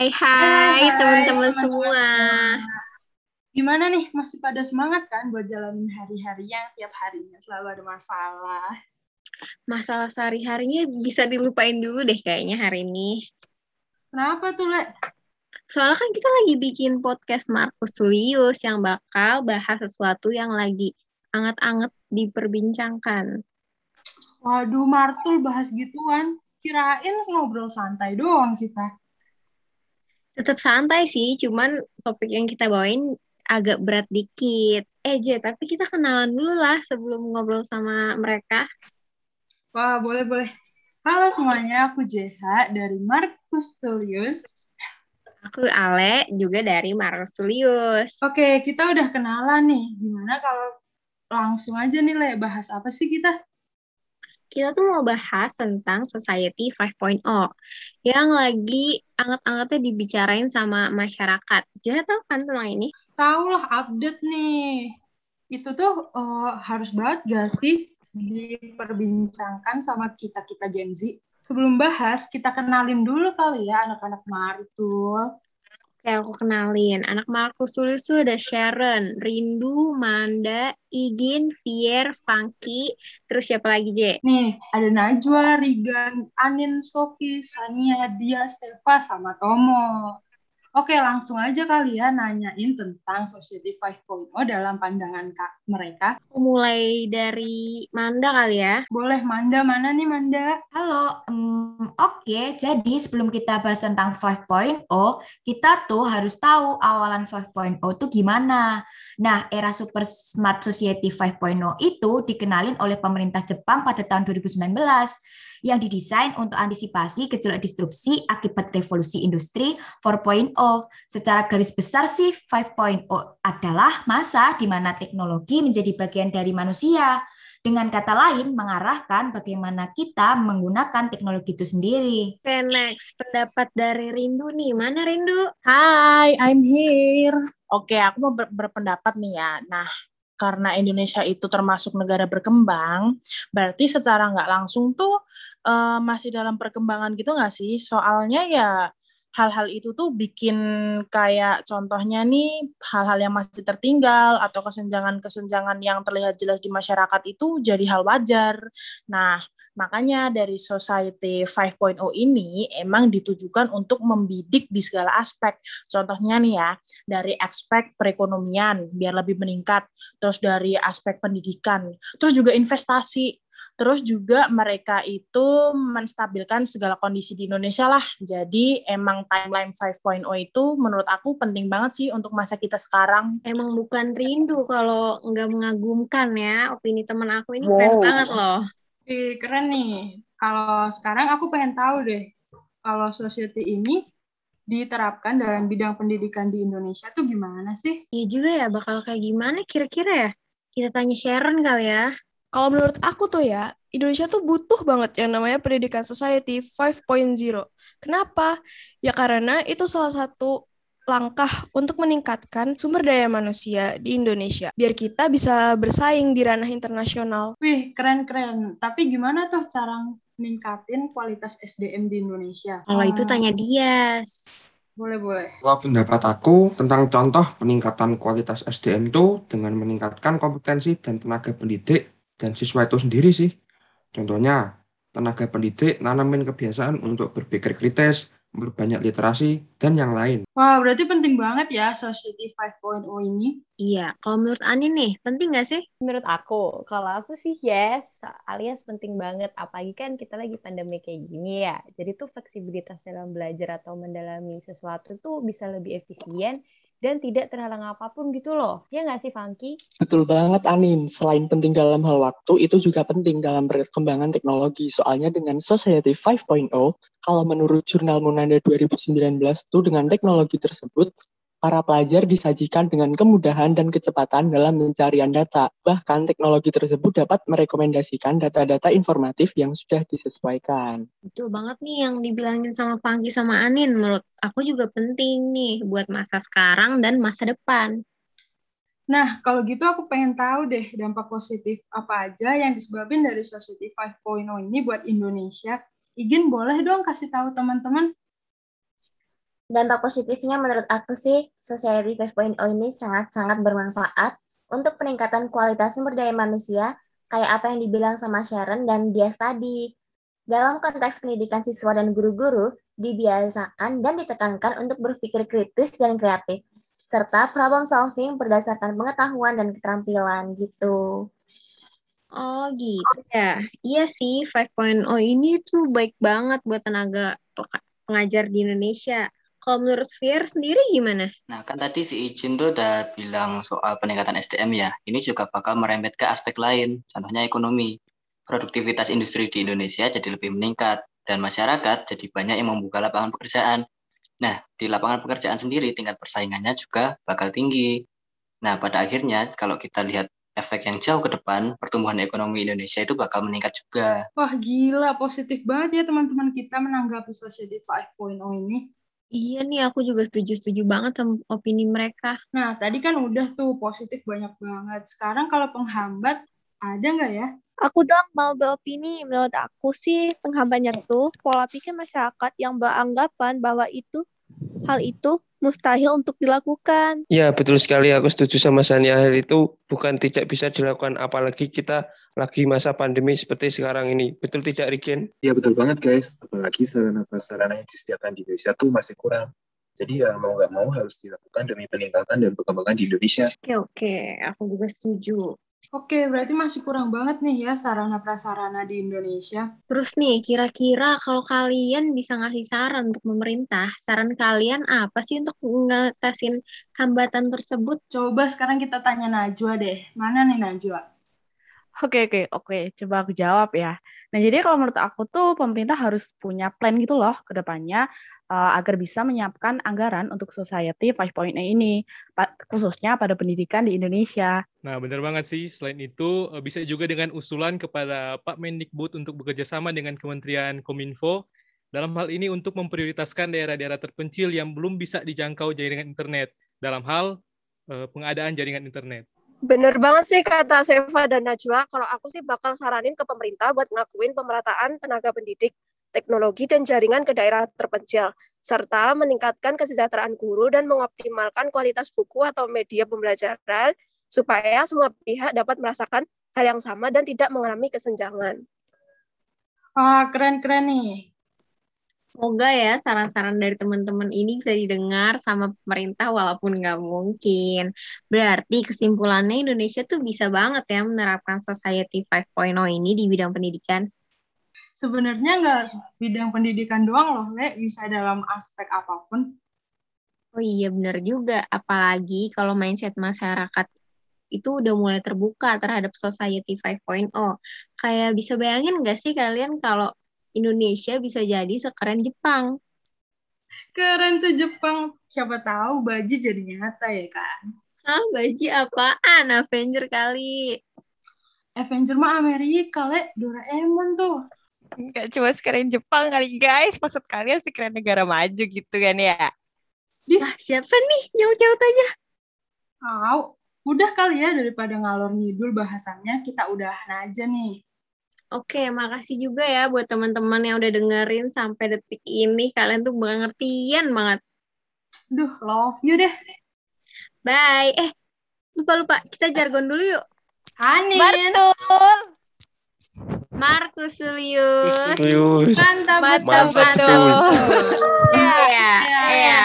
Hai hai teman-teman semua. Gimana nih, masih pada semangat kan buat jalanin hari-hari yang tiap harinya selalu ada masalah? Masalah sehari-harinya bisa dilupain dulu deh kayaknya hari ini. Kenapa tuh, Le? Soalnya kan kita lagi bikin podcast Markus Tullius yang bakal bahas sesuatu yang lagi anget-anget diperbincangkan. Waduh, Martul bahas gituan. Kirain ngobrol santai doang kita. Tetap santai sih, cuman topik yang kita bawain agak berat dikit. Eh, Je, tapi kita kenalan dulu lah sebelum ngobrol sama mereka. Wah, boleh-boleh. Halo semuanya, aku Jeha dari Marcus Tullius. Aku Ale, juga dari Marcus Tullius. Oke, kita udah kenalan nih. Gimana kalau langsung aja nih, Le, bahas apa sih kita? Kita tuh mau bahas tentang Society 5.0 yang lagi anget-angetnya dibicarain sama masyarakat. Jeha tahu kan tentang ini? tahu lah update nih. Itu tuh uh, harus banget gak sih diperbincangkan sama kita-kita Gen Z? Sebelum bahas, kita kenalin dulu kali ya anak-anak Martul. Oke, aku kenalin. Anak Markus tulis tuh ada Sharon, Rindu, Manda, Igin, Fier, Funky, terus siapa lagi, Je? Nih, ada Najwa, Rigan, Anin, Sofi, Sania, Dia, Seva, sama Tomo. Oke, langsung aja kali ya nanyain tentang Society 5.0 dalam pandangan kak mereka. Mulai dari Manda kali ya. Boleh, Manda. Mana nih, Manda? Halo, um, oke. Jadi sebelum kita bahas tentang 5.0, kita tuh harus tahu awalan 5.0 itu gimana. Nah, era Super Smart Society 5.0 itu dikenalin oleh pemerintah Jepang pada tahun 2019 yang didesain untuk antisipasi gejolak disrupsi akibat revolusi industri 4.0. Secara garis besar sih 5.0 adalah masa di mana teknologi menjadi bagian dari manusia. Dengan kata lain, mengarahkan bagaimana kita menggunakan teknologi itu sendiri. Oke, next. Pendapat dari Rindu nih. Mana Rindu? Hai, I'm here. Oke, aku mau ber berpendapat nih ya. Nah, karena Indonesia itu termasuk negara berkembang, berarti secara nggak langsung tuh uh, masih dalam perkembangan gitu nggak sih? Soalnya ya hal-hal itu tuh bikin kayak contohnya nih hal-hal yang masih tertinggal atau kesenjangan-kesenjangan yang terlihat jelas di masyarakat itu jadi hal wajar. Nah, makanya dari Society 5.0 ini emang ditujukan untuk membidik di segala aspek. Contohnya nih ya, dari aspek perekonomian biar lebih meningkat, terus dari aspek pendidikan, terus juga investasi Terus juga mereka itu menstabilkan segala kondisi di Indonesia lah. Jadi emang timeline 5.0 itu menurut aku penting banget sih untuk masa kita sekarang. Emang bukan rindu kalau nggak mengagumkan ya. Opini teman aku ini wow. keren banget loh. Ih, keren nih. Kalau sekarang aku pengen tahu deh, kalau society ini diterapkan dalam bidang pendidikan di Indonesia tuh gimana sih? Iya juga ya, bakal kayak gimana kira-kira ya? Kita tanya Sharon kali ya. Kalau menurut aku tuh ya, Indonesia tuh butuh banget yang namanya pendidikan society 5.0. Kenapa? Ya karena itu salah satu langkah untuk meningkatkan sumber daya manusia di Indonesia biar kita bisa bersaing di ranah internasional. Wih, keren-keren. Tapi gimana tuh cara meningkatin kualitas SDM di Indonesia? Kalau itu tanya dia. Boleh, boleh. Kalau pendapat aku tentang contoh peningkatan kualitas SDM itu dengan meningkatkan kompetensi dan tenaga pendidik dan siswa itu sendiri sih. Contohnya, tenaga pendidik nanamin kebiasaan untuk berpikir kritis, berbanyak literasi, dan yang lain. Wah, berarti penting banget ya Society 5.0 ini. Iya, kalau menurut Ani nih, penting nggak sih? Menurut aku, kalau aku sih yes, alias penting banget. Apalagi kan kita lagi pandemi kayak gini ya. Jadi tuh fleksibilitas dalam belajar atau mendalami sesuatu tuh bisa lebih efisien dan tidak terhalang apa pun gitu loh. Ya nggak sih, Funky? Betul banget, Anin. Selain penting dalam hal waktu, itu juga penting dalam perkembangan teknologi. Soalnya dengan Society 5.0, kalau menurut jurnal Munanda 2019 itu dengan teknologi tersebut, para pelajar disajikan dengan kemudahan dan kecepatan dalam pencarian data. Bahkan teknologi tersebut dapat merekomendasikan data-data informatif yang sudah disesuaikan. Betul banget nih yang dibilangin sama Panggi sama Anin. Menurut aku juga penting nih buat masa sekarang dan masa depan. Nah, kalau gitu aku pengen tahu deh dampak positif apa aja yang disebabkan dari Society 5.0 ini buat Indonesia. Izin boleh dong kasih tahu teman-teman Dampak positifnya menurut aku sih, Society 5.0 ini sangat-sangat bermanfaat untuk peningkatan kualitas sumber daya manusia, kayak apa yang dibilang sama Sharon dan dia tadi. Dalam konteks pendidikan siswa dan guru-guru, dibiasakan dan ditekankan untuk berpikir kritis dan kreatif, serta problem solving berdasarkan pengetahuan dan keterampilan gitu. Oh gitu ya. Iya sih 5.0 ini tuh baik banget buat tenaga pengajar di Indonesia. Kalau menurut Fir sendiri gimana? Nah, kan tadi si Ijin tuh udah bilang soal peningkatan SDM ya. Ini juga bakal merembet ke aspek lain, contohnya ekonomi. Produktivitas industri di Indonesia jadi lebih meningkat, dan masyarakat jadi banyak yang membuka lapangan pekerjaan. Nah, di lapangan pekerjaan sendiri tingkat persaingannya juga bakal tinggi. Nah, pada akhirnya kalau kita lihat efek yang jauh ke depan, pertumbuhan ekonomi Indonesia itu bakal meningkat juga. Wah, gila. Positif banget ya teman-teman kita menanggapi Society 5.0 ini. Iya nih, aku juga setuju-setuju banget sama opini mereka. Nah, tadi kan udah tuh positif banyak banget. Sekarang kalau penghambat, ada nggak ya? Aku dong mau beropini. Menurut aku sih penghambatnya tuh pola pikir masyarakat yang beranggapan bahwa itu hal itu mustahil untuk dilakukan. Ya, betul sekali. Aku setuju sama Sania. Hal itu bukan tidak bisa dilakukan, apalagi kita lagi masa pandemi seperti sekarang ini. Betul tidak, Rigen? Ya, betul banget, guys. Apalagi sarana-prasarana yang disediakan di Indonesia tuh masih kurang. Jadi ya mau nggak mau harus dilakukan demi peningkatan dan perkembangan di Indonesia. Oke, oke. Aku juga setuju. Oke, berarti masih kurang banget nih ya sarana prasarana di Indonesia. Terus nih, kira-kira kalau kalian bisa ngasih saran untuk pemerintah, saran kalian apa sih untuk ngatasin hambatan tersebut? Coba sekarang kita tanya Najwa deh. Mana nih Najwa? Oke, oke, oke. Coba aku jawab ya. Nah, jadi kalau menurut aku tuh pemerintah harus punya plan gitu loh ke depannya uh, agar bisa menyiapkan anggaran untuk Society 5.0 ini, khususnya pada pendidikan di Indonesia. Nah, benar banget sih. Selain itu, uh, bisa juga dengan usulan kepada Pak Mendikbud untuk bekerja sama dengan Kementerian Kominfo dalam hal ini untuk memprioritaskan daerah-daerah terpencil yang belum bisa dijangkau jaringan internet dalam hal uh, pengadaan jaringan internet. Bener banget sih kata Seva dan Najwa. Kalau aku sih bakal saranin ke pemerintah buat ngakuin pemerataan tenaga pendidik, teknologi, dan jaringan ke daerah terpencil, serta meningkatkan kesejahteraan guru dan mengoptimalkan kualitas buku atau media pembelajaran supaya semua pihak dapat merasakan hal yang sama dan tidak mengalami kesenjangan. Wah, keren-keren nih. Semoga ya saran-saran dari teman-teman ini bisa didengar sama pemerintah walaupun nggak mungkin. Berarti kesimpulannya Indonesia tuh bisa banget ya menerapkan Society 5.0 ini di bidang pendidikan. Sebenarnya nggak bidang pendidikan doang loh, Le. Bisa dalam aspek apa pun. Oh iya benar juga. Apalagi kalau mindset masyarakat itu udah mulai terbuka terhadap Society 5.0. Kayak bisa bayangin nggak sih kalian kalau Indonesia bisa jadi sekeren Jepang. Keren tuh Jepang. Siapa tahu Baji jadi nyata ya kan? Hah, Baji apaan? Avenger kali. Avenger mah Amerika, le. Doraemon tuh. Enggak cuma sekeren Jepang kali, guys. Maksud kalian sekeren negara maju gitu kan ya? Wah, siapa nih? Nyaut-nyaut aja. Tahu. Udah kali ya daripada ngalor ngidul bahasannya, kita udahan aja nih. Oke, makasih juga ya buat teman-teman yang udah dengerin sampai detik ini. Kalian tuh pengertian banget. Duh, love you deh. Bye. Eh, lupa-lupa. Kita jargon dulu yuk. Anin. Betul. Markus Julius. Julius. Mantap, mantap, mantap betul. Iya, iya.